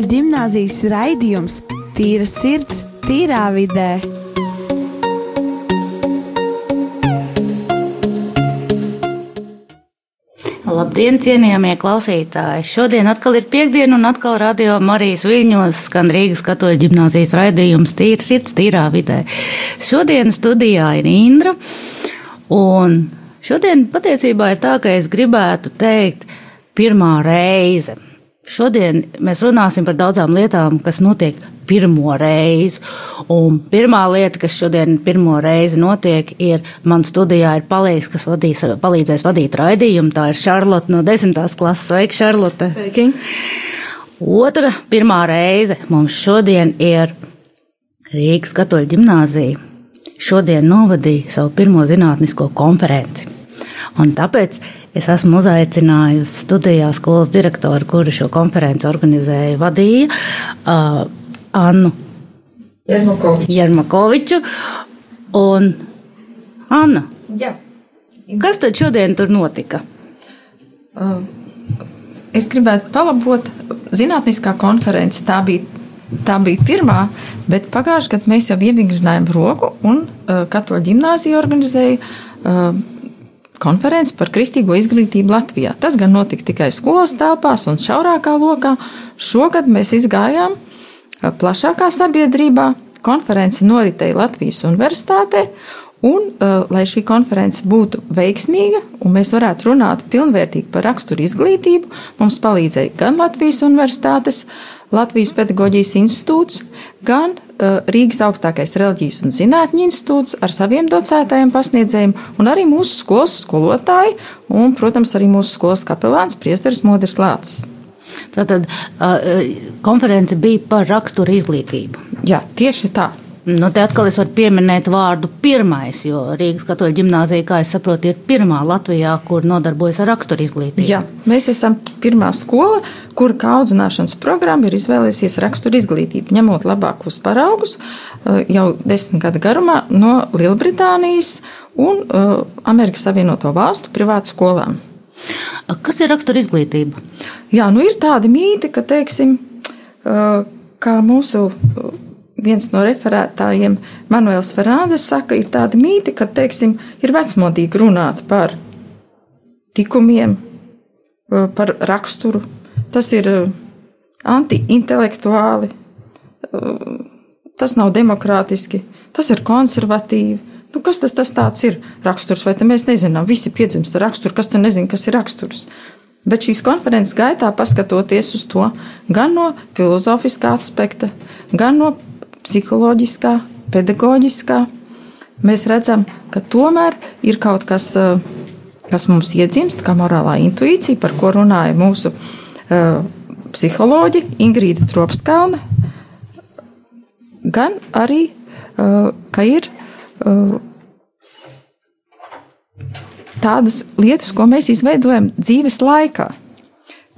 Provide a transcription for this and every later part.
Katoļu gimnāzijas raidījums Tīra sirds, tīrā vidē. Labdien, cienījamie klausītāji! Šodien atkal ir piekdiena, un atkal radio Marijas Viļņos skan Rīgas katoļu ģimnāzijas raidījums Tīra sirds, tīrā vidē. Šodien studijā ir Indra, un šodien patiesībā ir tā, ka es gribētu teikt pirmā reize – Šodien mēs runāsim par daudzām lietām, kas notiek pirmo reizi. Un pirmā lieta, kas šodien pirmo reizi notiek, ir man studijā ir palīgs, kas vadīs, palīdzēs vadīt raidījumu. Tā ir Šarlote no 10. klases. Sveika, Šarlote! Sveiki! Otra pirmā reize mums šodien ir Rīgas katoļu ģimnāzija. Šodien novadīja savu pirmo zinātnisko konferenci. Un tāpēc Es esmu uzaicinājusi studijā skolas direktoru, kuru šo konferenci organizēja, vadīja uh, Annu Jermakoviču. Jermakoviču un Anna. Jā. Kas tad šodien tur notika? Uh, es gribētu palabot zinātniskā konference. Tā bija, tā bija pirmā, bet pagājušajā gadā mēs jau ievingrinājām roku un uh, Katoļu ģimnāzija organizēja uh, konferenci par kristīgo izglītību Latvijā. Tas gan notika tikai skolas telpās un šaurākā lokā. Šogad mēs izgājām plašākā sabiedrībā. Konference noritēja Latvijas Universitātē, un, lai šī konference būtu veiksmīga un mēs varētu runāt pilnvērtīgi par raksturu izglītību, mums palīdzēja gan Latvijas Universitātes, Latvijas Pedagoģijas institūts, gan Rīgas augstākais reliģijas un zinātņu institūts ar saviem docētājiem, pasniedzējiem, un arī mūsu skolas skolotāji, un, protams, arī mūsu skolas kapelāns Priesteris Modris Lācis. Tātad uh, konference bija par raksturu izglītību. Jā, tieši tā. Nu, te atkal es varu pieminēt vārdu pirmais, jo Rīgas katoļu ģimnāzija, kā es saprotu, ir pirmā Latvijā, kur nodarbojas ar raksturu izglītību. Jā, mēs esam pirmā skola, kura kā audzināšanas programma ir izvēlējusies raksturu izglītību, ņemot labākos paraugus eh, jau desmit gadu garumā no Lielbritānijas un eh, Amerikas Savienoto Valstu privātu skolām. Kas ir rakstura izglītība? Jā, nu ir tādi mīti, ka, teiksim, eh, kā mūsu viens no referētājiem, Manuēls Ferrāzes, saka, ir tādi mīti, ka, teiksim, ir vecmodīgi runāt par tikumiem, eh, par raksturu. Tas ir eh, anti-intelektuāli, eh, tas nav demokrātiski, tas ir konservatīvi. Nu, kas tas, tas ir raksturs, vai mēs nezinām? Visi piedzimst ar raksturu, kas tad nezina, kas ir raksturs. Bet šīs konferences gaitā, paskatoties uz to gan no filozofiskā aspekta, gan no psiholoģiskā, pedagoģiskā, mēs redzam, ka tomēr ir kaut kas, eh, kas mums iedzimst, kā morālā intuīcija, par ko runāja mūsu uh, psiholoģi Ingrīda Tropskalna, gan arī, uh, ka ir uh, tādas lietas, ko mēs izveidojam dzīves laikā.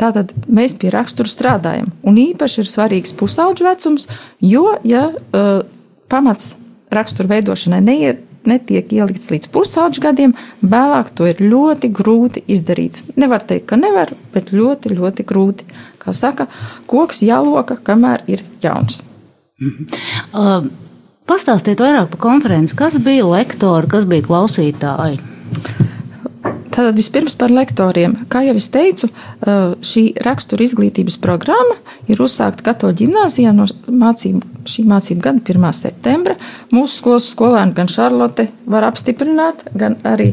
Tātad mēs pie rakstura strādājam, un īpaši ir svarīgs pusauģu vecums, jo, ja uh, pamats rakstura veidošanai neiet, netiek ielikts līdz pusauģu gadiem, vēlāk to ir ļoti grūti izdarīt. Nevar teikt, ka nevar, bet ļoti, ļoti grūti. Kā saka, koks jāloka, kamēr ir jauns. -hmm. uh, pastāstiet vairāk par konferenci. Kas bija lektori, kas bija klausītāji? Tātad vispirms par lektoriem. Kā jau es teicu, šī rakstura izglītības programma ir uzsākta Katoļu ģimnāzijā no mācību, šī mācību gada 1. septembra. Mūsu skolas skolēni gan Šarlote var apstiprināt, gan arī,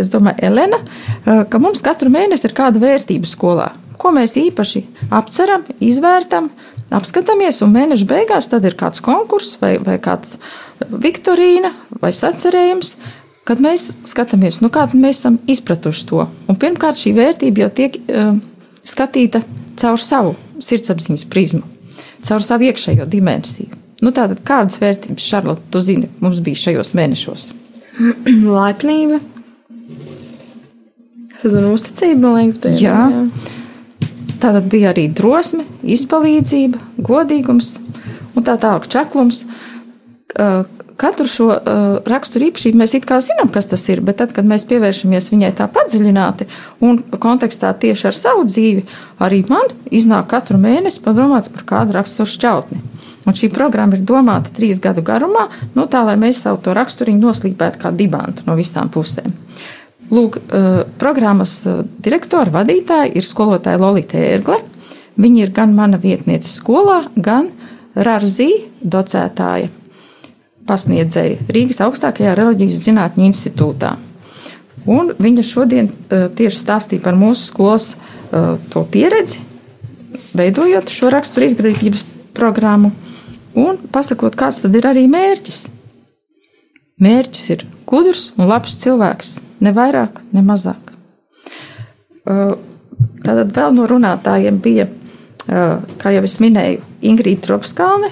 es domāju, Elena, ka mums katru mēnesi ir kāda vērtība skolā, ko mēs īpaši apceram, izvērtam, apskatāmies, un mēneša beigās tad ir kāds konkurss vai, vai kāds viktorīna vai sacerējums kad mēs skatāmies, nu, kā mēs esam izpratuši to. Un pirmkārt, šī vērtība jau tiek uh, skatīta caur savu sirdsapziņas prizmu, caur savu iekšējo dimensiju. Nu, tātad, kādas vērtības, Šarlote, tu zini, mums bija šajos mēnešos? Laipnība. Es zinu, uzticība, man liekas, bija. Jā. jā. Tātad bija arī drosme, izpalīdzība, godīgums un tā tālāk čaklums. Katru šo uh, raksturu īpašību mēs it kā zinām, kas tas ir, bet tad, kad mēs pievēršamies viņai tā padziļināti un kontekstā tieši ar savu dzīvi, arī man iznāk katru mēnesi padomāt par kādu raksturu šķautni. Un šī programma ir domāta trīs gadu garumā, nu, tā lai mēs savu to raksturiņu noslīpētu kā dibantu no visām pusēm. Lūk, uh, programmas direktora vadītāja ir skolotāja Lolita Ērgle. Viņa ir gan mana vietniece skolā, gan Rārzī docētāja pasniedzēja Rīgas augstākajā reliģijas zinātņu institūtā. Un viņa šodien uh, tieši stāstīja par mūsu skolas uh, to pieredzi, veidojot šo raksturu izglītības programmu un pasakot, kāds tad ir arī mērķis. Mērķis ir gudrs un labs cilvēks, ne vairāk, ne mazāk. Uh, tātad vēl no runātājiem bija, kā jau es minēju, Ingrīda Tropskalne,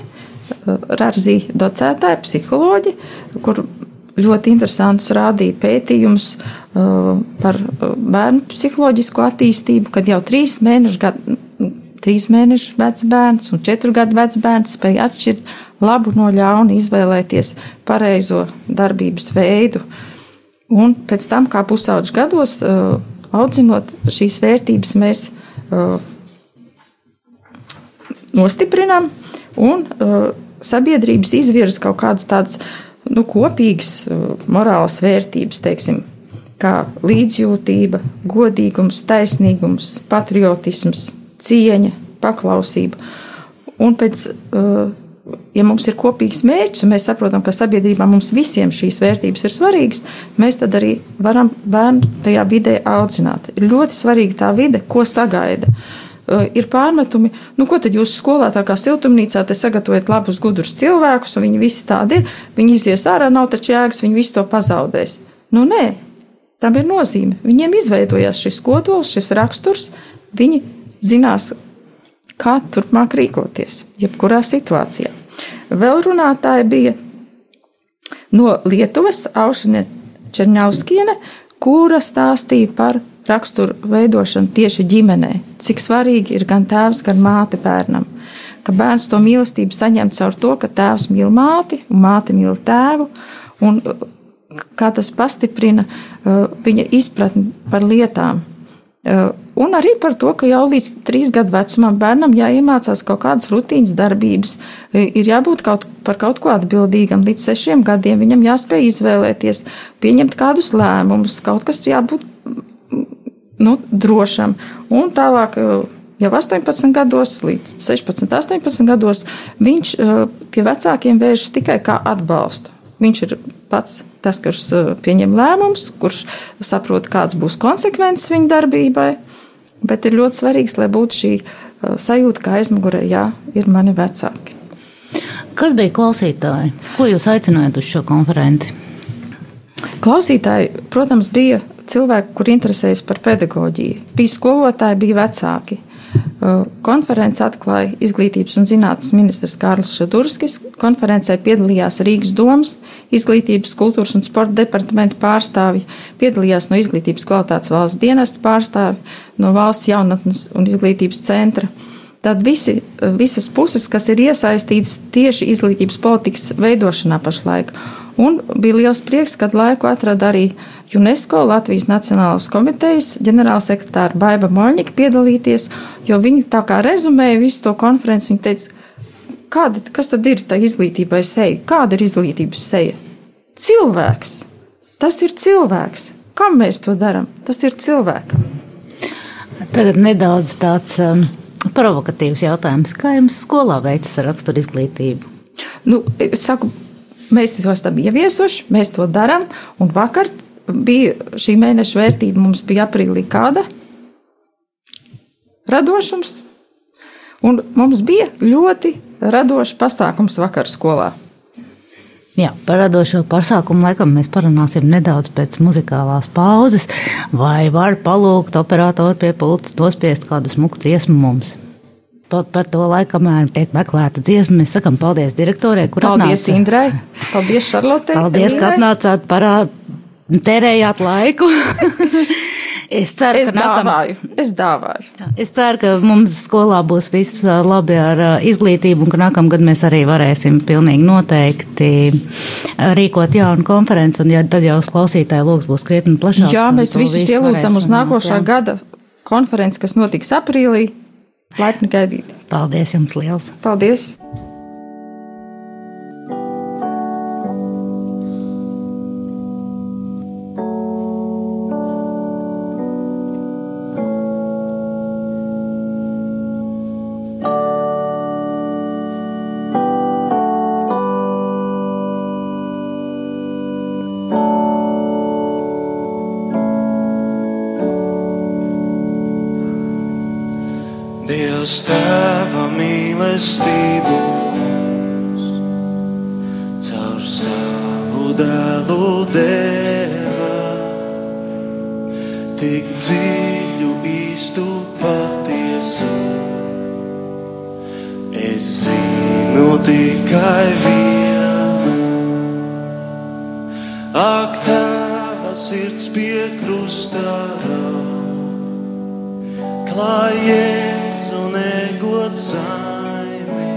Rārzī docētāja, psiholoģi, kur ļoti interesants rādīja pētījums par bērnu psiholoģisko attīstību, kad jau trīs mēnešu, gad, trīs mēnešu vecs bērns un četru gadu vecs bērns spēja atšķirt labu no ļauna, izvēlēties pareizo darbības veidu. Un pēc tam, kā pusauģis gados, audzinot šīs vērtības, mēs nostiprinām un uh, sabiedrības izvirza kaut kādas tādas nu, kopīgas uh, morālas vērtības, teiksim, kā līdzjūtība, godīgums, taisnīgums, patriotisms, cieņa, paklausība. Un pēc, uh, ja mums ir kopīgs mērķis, un mēs saprotam, ka sabiedrībā mums visiem šīs vērtības ir svarīgas, mēs tad arī varam bērnu tajā vidē audzināt. Ir ļoti svarīga tā vide, ko sagaida. Uh, ir pārmetumi, nu, ko tad jūs skolā, tā kā siltumnīcā, te sagatavojat labus, gudrus cilvēkus, un viņi visi tādi ir. Viņi izies ārā, nav taču jēgas, viņi visu to pazaudēs. Nu, nē, tam ir nozīme. Viņiem izveidojās šis kodols, šis raksturs, viņi zinās, kā turpmāk rīkoties, jebkurā situācijā. Vēl runātāja bija no Lietuvas, Aušane Černiauskiene, kura stāstīja par raksturu veidošanu tieši ģimenē, cik svarīgi ir gan tēvs, gan māte bērnam. Ka bērns to mīlestību saņem caur to, ka tēvs mīl māti un māte mīl tēvu, un uh, kā tas pastiprina uh, viņa izpratni par lietām. Uh, un arī par to, ka jau līdz trīs gadu vecumam bērnam jāiemācās kaut kādas rutīnas darbības, ir jābūt kaut, par kaut ko atbildīgam. Līdz sešiem gadiem viņam jāspēj izvēlēties, pieņemt kādus lēmumus, kaut kas jābūt nu, drošam. Un tālāk, eh, jau 18 gados, līdz 16, 18 gados, viņš eh, pie vecākiem vēršas tikai kā atbalstu. Viņš ir pats tas, kurš eh, pieņem lēmumus, kurš saprot, kāds būs konsekvences viņa darbībai. Bet ir ļoti svarīgs, lai būtu šī sajūta, ka aizmugurē jā, ir mani vecāki. Kas bija klausītāji? Ko jūs aicinājāt uz šo konferenci? Klausītāji, protams, bija cilvēki, kur interesējas par pedagoģiju. Bija skolotāji, bija vecāki. Konferenci atklāja Izglītības un zinātnes ministrs Kārlis Šadurskis. Konferencē piedalījās Rīgas domas, Izglītības, kultūras un sporta departamenta pārstāvji, piedalījās no Izglītības kvalitātes valsts dienesta pārstāvji, no valsts jaunatnes un izglītības centra. Tad visi, visas puses, kas ir iesaistītas tieši izglītības politikas veidošanā pašlaik. Un bija liels prieks, kad laiku atrada arī UNESCO Latvijas Nacionālās komitejas ģenerālsekretāra Baiva Moņika piedalīties, jo viņi tā kā rezumēja visu to konferenci. Viņi teica, kāda, kas tad ir tā izglītībai seja? Kāda ir izglītības seja? Cilvēks. Tas ir cilvēks. Kam mēs to darām? Tas ir cilvēkam. Tagad nedaudz tāds um, provokatīvs jautājums. Kā jums skolā veicas ar raksturu izglītību? Nu, es saku, Mēs to esam ieviesuši, mēs to darām. Un vakar bija šī mēneša vērtība, mums bija aprīlī kāda radošums. Un mums bija ļoti radošs pasākums vakar skolā. Jā, par radošo pasākumu laikam mēs parunāsim nedaudz pēc muzikālās pauzes. Vai var palūgt operatoru pie pults nospiest kādu smuku dziesmu mums? pa, par to laiku, kamēr tiek meklēta dziesma, mēs sakām paldies direktorai, kur paldies atnāca. Indrai, paldies Šarlotei. Paldies, ka atnācāt parā, terējāt laiku. Es ceru, Es ka nākam... dāvāju, es dāvāju. Jā, Es ceru, ka mums skolā būs viss labi ar izglītību un ka nākamgad mēs arī varēsim pilnīgi noteikti rīkot jaunu konferenci un ja, tad jau klausītāju loks būs krietni plašāks. Jā, mēs visus visu ielūdzam uz nākošā jā. gada konferenci, kas notiks aprīlī. Laipni gaidīt. Paldies jums liels! Paldies! Klājies un negod saimi,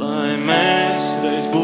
lai mēs reiz būtu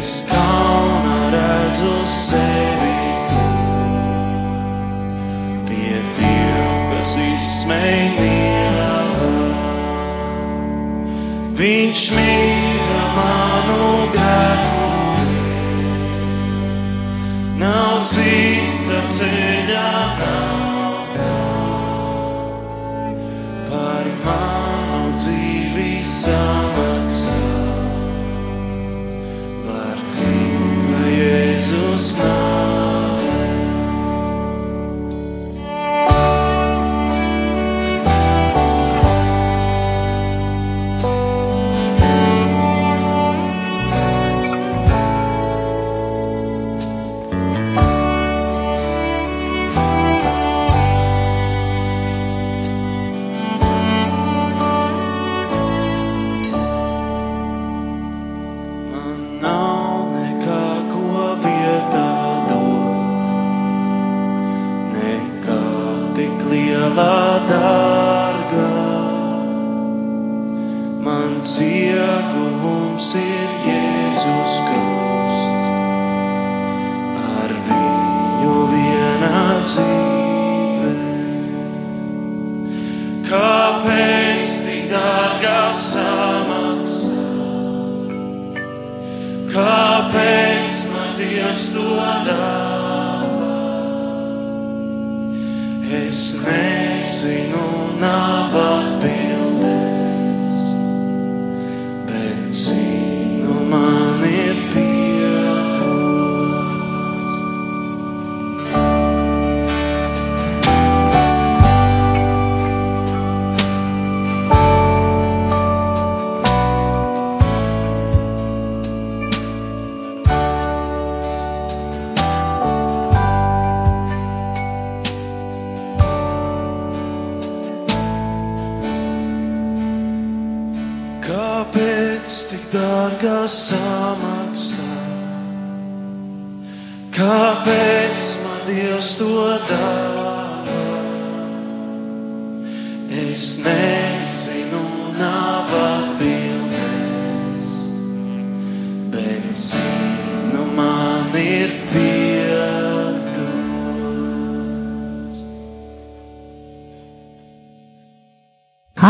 Es kaunā redzu sevi tu. Pie Dieva, kas izsmeļ Viņš mīra manu grēku nav cita ceļā, par manu dzīvi samaksā. Dievs to dāvā? Es nezinu, nav Kāpēc man Dievs to dāvā? Es nezinu,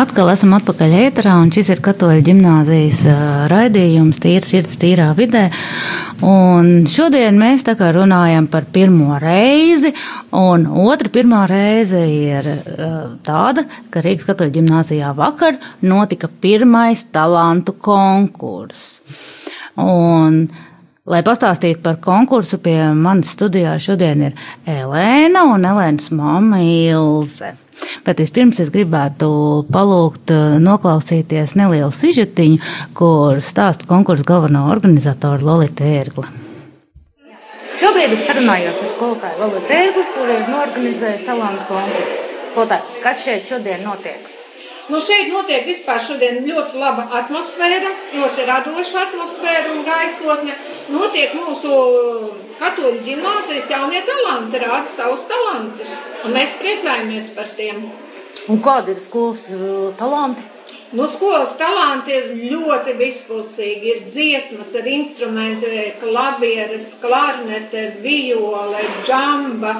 Atkal esam atpakaļ ēterā, un šis ir Katoļa ģimnāzijas raidījums Tīra sirds, tīrā vidē. Un šodien mēs tā kā runājam par pirmo reizi, un otra pirmā reize ir tāda, ka Rīgas Katoļa ģimnāzijā vakar notika pirmais talantu konkurss. Un Lai pastāstītu par konkursu, pie manis studijā šodien ir Elēna un Elēnas mamma Ilze. Bet vispirms es gribētu palūgt eh, noklausīties nelielu sižetiņu, kur stāsta konkursu galvenā organizatora Lolita Ērgla. Šobrīd es sarunājos ar skolotāju Lolita Ērglu, kur ir norganizējis talantu konkursu. Skolotāji, kas šeit šodien notiek? Nu, šeit notiek vispār šodien ļoti laba atmosfēra, ļoti radoša atmosfēra un gaisotne. Notiek mūsu katoļu ģimnāzijas jaunie talanti, rāda savus talantus, un mēs priecājamies par tiem. Un kādi ir skolas uh, talanti? Nu, skolas talanti ir ļoti vispusīgi. Ir dziesmas, ir instrumenti, klavieres, klarnete, viole, džamba,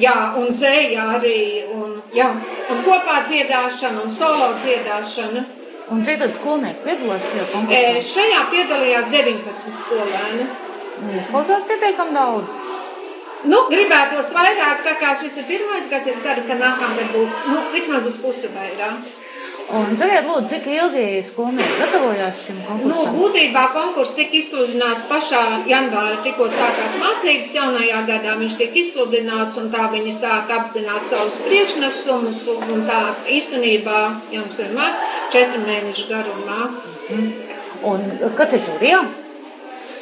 jā, un dzēja arī. Un, jā, un kopā dziedāšana un solo dziedāšana. Un cik tad skolnieki piedalās šajā konkursā? E, šajā piedalījās 19 skolēni. Izklausās pietiekami daudz. Nu, gribētos vairāk, tā kā šis ir pirmais gads, es ceru, ka nākamgad būs nu, vismaz uz pusi vairāk. Un sakiet, lūdzu, cik ilgi skolnieki gatavojās šim konkursam? Nu, būtībā konkurss tika izsludināts pašā janvāra, tikko sākās mācības jaunajā gadā. Viņš tika izsludināts un tā viņi sāka apzināt savus priekšnesumus un tā īstenībā, jums vienmēr, četru mēnešu garumā. Mm. Un kas ir žūrijā?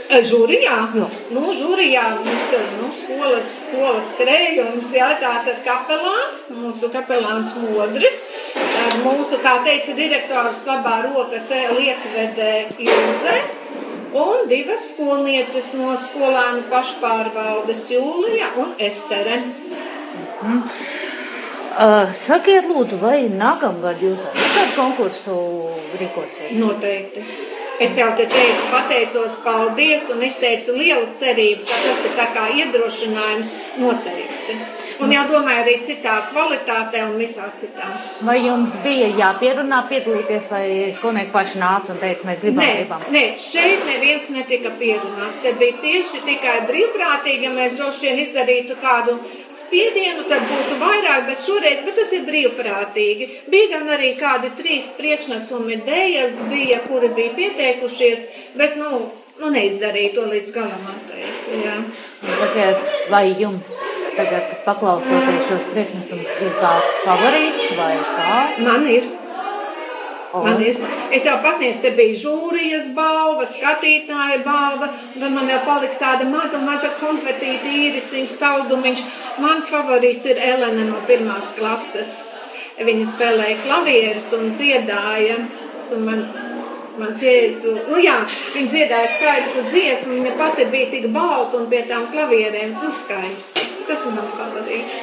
Žūrijā? Jā. Nu, žūrijā mums ir nu, skolas, skolas krējums, jā, tātad kapelāns, mūsu kapelāns Modris, tad mūsu, kā teica direktors, labā rokas lietvedē Ilze, un divas skolnieces no skolānu pašpārvaldes Jūlija un Estere. Mm. Uh, sakiet, lūdzu, vai nākamgad jūs arī šādu konkursu rīkosiet? Noteikti. Es jau te teicu, pateicos, paldies, un izteicu lielu cerību, ka tas ir tā kā iedrošinājums noteikti. Un jādomā arī citā kvalitātē un visā citā. Vai jums bija jāpierunā piedalīties, vai skolnieki paši nāca un teica, mēs gribam, nē, gribam? Nē, šeit neviens netika pierunāts. Te bija tieši tikai brīvprātīgi, ja mēs droši vien izdarītu kādu spiedienu, tad būtu vairāk, bet šoreiz, bet tas ir brīvprātīgi. Bija gan arī kādi trīs priekšnesumi dējas bija, kuri bija pieteikušies, bet, nu, nu neizdarīja to līdz galam atteicis. Sakiet, vai jums? Tagad, paklausoties šos priekšnesumus, ir kāds favorīts vai kā? Man ir. Man ir. Es jau pasniedzu, te bija žūrijas balva, skatītāja balva, un tad man jau palika tāda maza, maza konfetīta īrisiņš, saldumiņš. Mans favorīts ir Elena no pirmās klases. Viņa spēlēja klavierus un dziedāja. Un man Mans jēzu, nu jā, viņa dziedāja skaistu dziesmu, viņa pati bija tik balta un pie tām klavierēm, nu skaisti. Tas ir mans favorīts.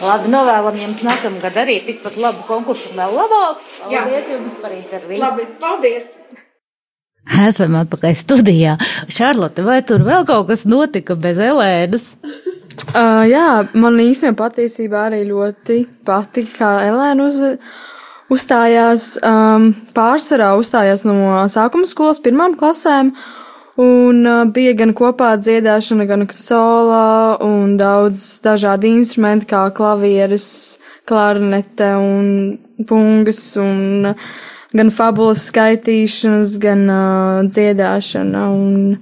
Labi, novēlam jums nākamgad arī tikpat labu konkursu vēl labāk. Paldies jums par interviju. Labi, paldies! Esam atpakaļ studijā. Šarlote, vai tur vēl kaut kas notika bez Elēnas? Uh, jā, man īstenībā patiesībā arī ļoti patika, kā Elēna uz uzstājās um, pārsvarā uzstājās no sākuma skolas pirmām klasēm. Un uh, bija gan kopā dziedāšana, gan solo, un daudz dažādi instrumenti, kā klavieres, klarnete un pungas, un uh, gan fabulas skaitīšanas, gan uh, dziedāšana. Un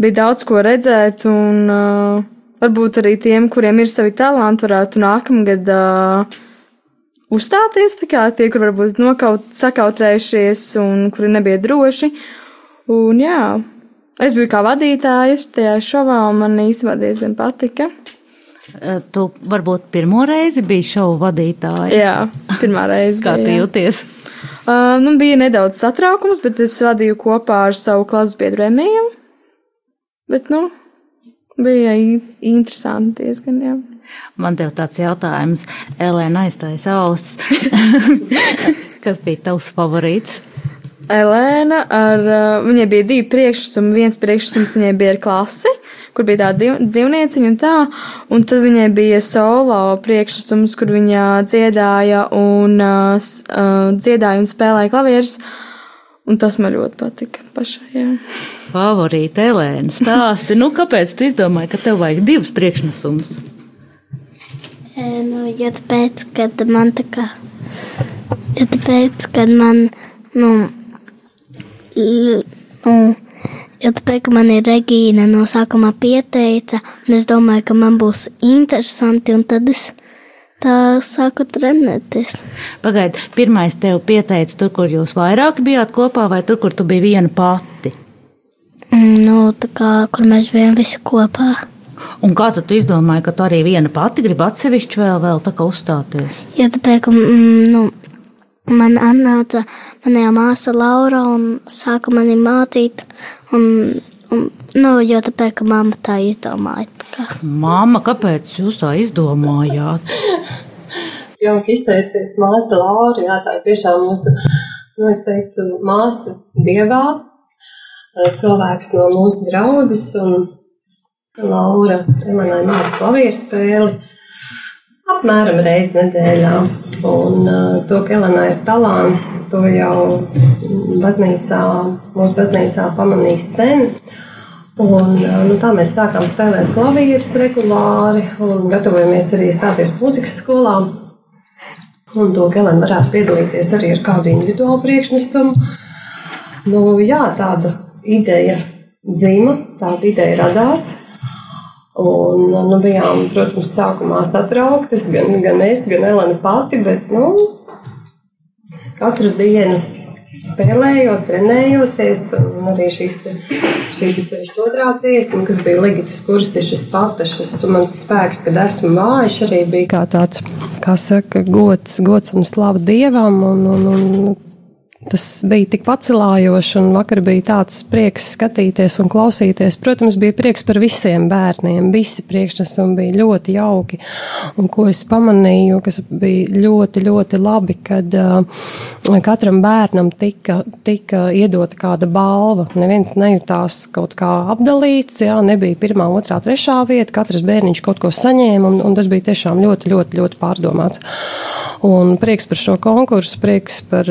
bija daudz ko redzēt, un uh, varbūt arī tiem, kuriem ir savi talanti, varētu nākamgad uh, uzstāties, kā tie, kur varbūt nokaut, sakautrējušies un kuri nebija droši. Un jā, es biju kā vadītājas tajā šovā, un man īstenībā diezgan patika. Eh, tu varbūt pirmo reizi biji šovu vadītāja. Jā, pirmā reize. Kā tu jūties? Uh, nu, bija nedaudz satraukums, bet es vadīju kopā ar savu klases biedru Emīlu. Bet, nu, bija interesanti diezgan, jā. Man te ir tāds jautājums, Elēna aizstājas ausis. Kas bija tavs favorīts? Elēna, ar, uh, viņai bija divi priekšnesumi. Viens priekšnesums viņai bija ar klasi, kur bija tāda dzīvnieciņa un tā, un tad viņai bija solo priekšnesums, kur viņa dziedāja un, uh, uh, dziedāja un spēlēja klavierus, un tas man ļoti patika pašai. Jā. Favorīta Elēna, stāsti, nu kāpēc tu izdomāji, ka tev vajag divus priekšnesumus? E, Nu, jo tāpēc, kad man tā kā, jo tāpēc, kad man, nu, nu, jo tāpēc, ka man ir Regīna no sākuma pieteica, un es domāju, ka man būs interesanti, un tad es tā sāku trenēties. Pagaid, pirmais tev pieteica tur, kur jūs vairāk bijāt kopā, vai tur, kur tu biji viena pati? Mm, Nu, tā kā, kur mēs bijām visi kopā. Un kā tu izdomāji, ka tu arī viena pati gribi atsevišķi vēl, vēl tā kā uzstāties? Jo tāpēc, ka, mm, nu, man atnāca manā māsa Laura un sāka mani mācīt, un, un nu, jo tāpēc, ka mamma tā izdomāja. Tā. Māma, kāpēc jūs tā izdomājāt? jauki izteicies māsa Laura. Jā, tā ir tiešām mūsu, nu, es teiktu, māsa dievā, cilvēks no mūsu draudzes, un Laura manai māca klavieru spēli apmēram reizi nedēļā. Un to, ka Elenā ir talants, to jau baznīcā, mūsu baznīcā pamanīs sen. Un, nu, tā mēs sākām spēlēt klavierus regulāri un gatavojamies arī stāties mūzikas skolā. Un to Gelēna varētu piedalīties arī ar kādu individuālu priekšnesumu. Nu, jā, tāda ideja dzima, tāda ideja radās. Un, nu, bijām, protams, sākumā satrauktas, gan, gan es, gan Elena pati, bet, nu, katru dienu spēlējot, trenējoties, un arī šīs te, šī ceļš otrā dziesma, kas bija Ligitas kursišas patašas, tu mans spēks, kad esmu vājš, arī bija kā tāds, kā saka, gods, gods un slava Dievam, un, un, un Tas bija tik pacelājoši, un vakar bija tāds prieks skatīties un klausīties. Protams, bija prieks par visiem bērniem. Visi priekšnesumi bija ļoti jauki. Un ko es pamanīju, kas bija ļoti, ļoti labi, kad uh, katram bērnam tika, tika iedota kāda balva. Neviens nejūtās kaut kā apdalīts, jā, nebija pirmā, otrā, trešā vieta. Katrs bērniņš kaut ko saņēma, un, un tas bija tiešām ļoti, ļoti, ļoti pārdomāts. Un prieks par šo konkursu, prieks par,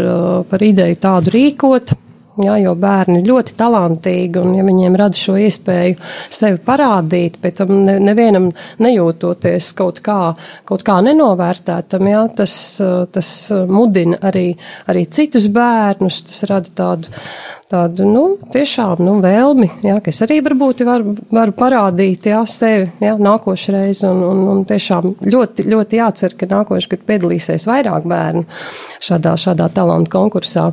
par ideju tādu rīkot. Jā, jo bērni ir ļoti talantīgi, un ja viņiem rada šo iespēju sevi parādīt, bet tam ne, nevienam nejūtoties kaut kā, kaut kā nenovērtētam, jā, tas, tas mudina arī, arī citus bērnus, tas rada tādu, tādu, nu, tiešām, nu, vēlmi, jā, ka es arī varbūt varu, varu parādīt, jā, sevi, jā, nākošreiz, un, un, un tiešām ļoti, ļoti jācer, ka nākošais, kad piedalīsies vairāk bērnu šādā, šādā talantu konkursā.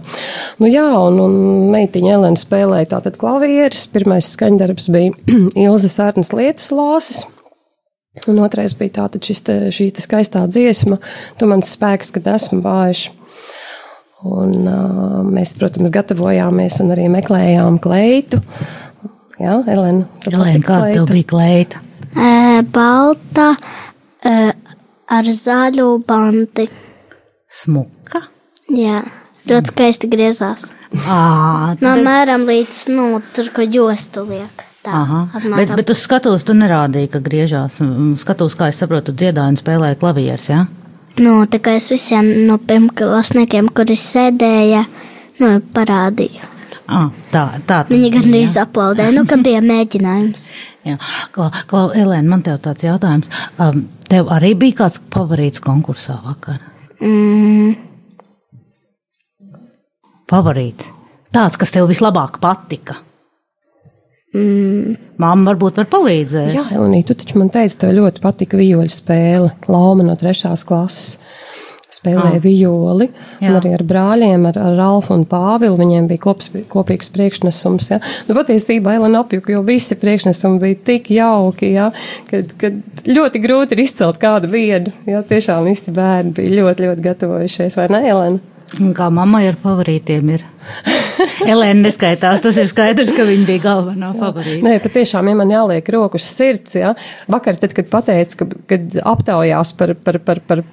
Nu, jā, un, un meitiņa Elena spēlēja tātad klavieres, pirmais skaņdarbs bija Ilza Sārnas lietus lāses. Un otrais bija tātad šis te, šī te skaistā dziesma, tu mans spēks, kad esmu vājš. Un, uh, mēs, protams, gatavojāmies un arī meklējām kleitu. Jā, Elena, patika kāda tev kleita? bija kleita? E, balta e, ar zaļu banti. Smuka. Jā, ļoti skaisti griezās. À, No mēram līdz, nu, tur, ko jostu liek. Tā, Aha, bet, bet uz skatuves tu nerādīji, ka griežās. Skatos, kā es saprotu, dziedāju un spēlēju klavierus, jā? Ja? Nu, tā kā es visiem no pirmklasniekiem, kuri sēdēja, nu, parādīju. Ah, tā, tā tas Viņi gandrīz jā. aplaudēja, nu, kad bija mēģinājums. Jā, Klau, Klau, Elēna, man tev tāds jautājums. Um, tev arī bija kāds favorīts konkursā vakar? Mm, Favorīts. Tāds, kas tev vislabāk patika. Mm, Māma varbūt var palīdzēt. Jā, Elenija, tu taču man teici, tev ļoti patika vijoļu spēle. Lauma no trešās klases spēlēja Ah. un arī ar brāļiem, ar, ar Ralfu un Pāvilu. Viņiem bija kops, kopīgs priekšnesums. Ja. Nu, patiesībā Elena apjuka, jo visi priekšnesumi bija tik jauki, ja, kad, kad ļoti grūti ir izcelt kādu vienu. Ja, tiešām visi bērni bija ļoti, ļoti gatavojušies, vai ne, Elena? Un Kā mammai ar favorītiem ir? Elēna neskaitās, tas ir skaidrs, ka viņa bija galvenā favorīta. Nē, patiešām, ja man jāliek rokas sirds, ja, vakar, tad, kad pateica, ka, kad aptaujās par, par, par, par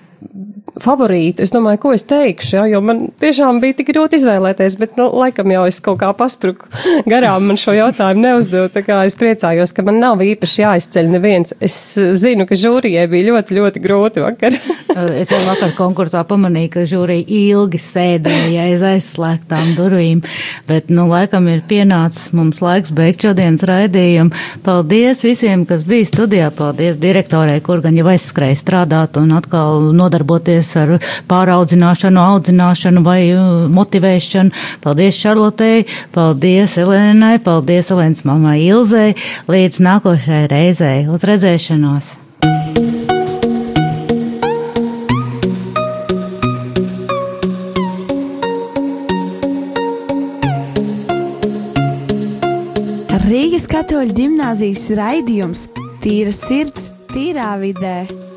favorītu. Es domāju, ko es teikšu, ja, jo man tiešām bija tik grūti izvēlēties, bet, nu, laikam jau es kaut kā paspruku garām man šo jautājumu neuzdevu, tā kā es priecājos, ka man nav īpaši jāizceļ neviens. Es zinu, ka žūrijai bija ļoti, ļoti grūti vakar. es jau vakar konkursā pamanīju, ka žūrija ilgi sēdēja aiz aizslēgtām durvīm, bet, nu, laikam ir pienācis mums laiks beigt šodienas raidījumu. Paldies visiem, kas bija studijā, paldies direktorei, kur gan jau aizskrēja strādāt un atkal nodarboties nodarboties ar pāraudzināšanu, audzināšanu vai uh, motivēšanu. Paldies Šarlotei, paldies Elēnai, paldies Elēnas mammai Ilzei. Līdz nākošajai reizei uz redzēšanos! Rīgas katoļu gimnāzijas raidījums Tīra sirds, tīrā vidē.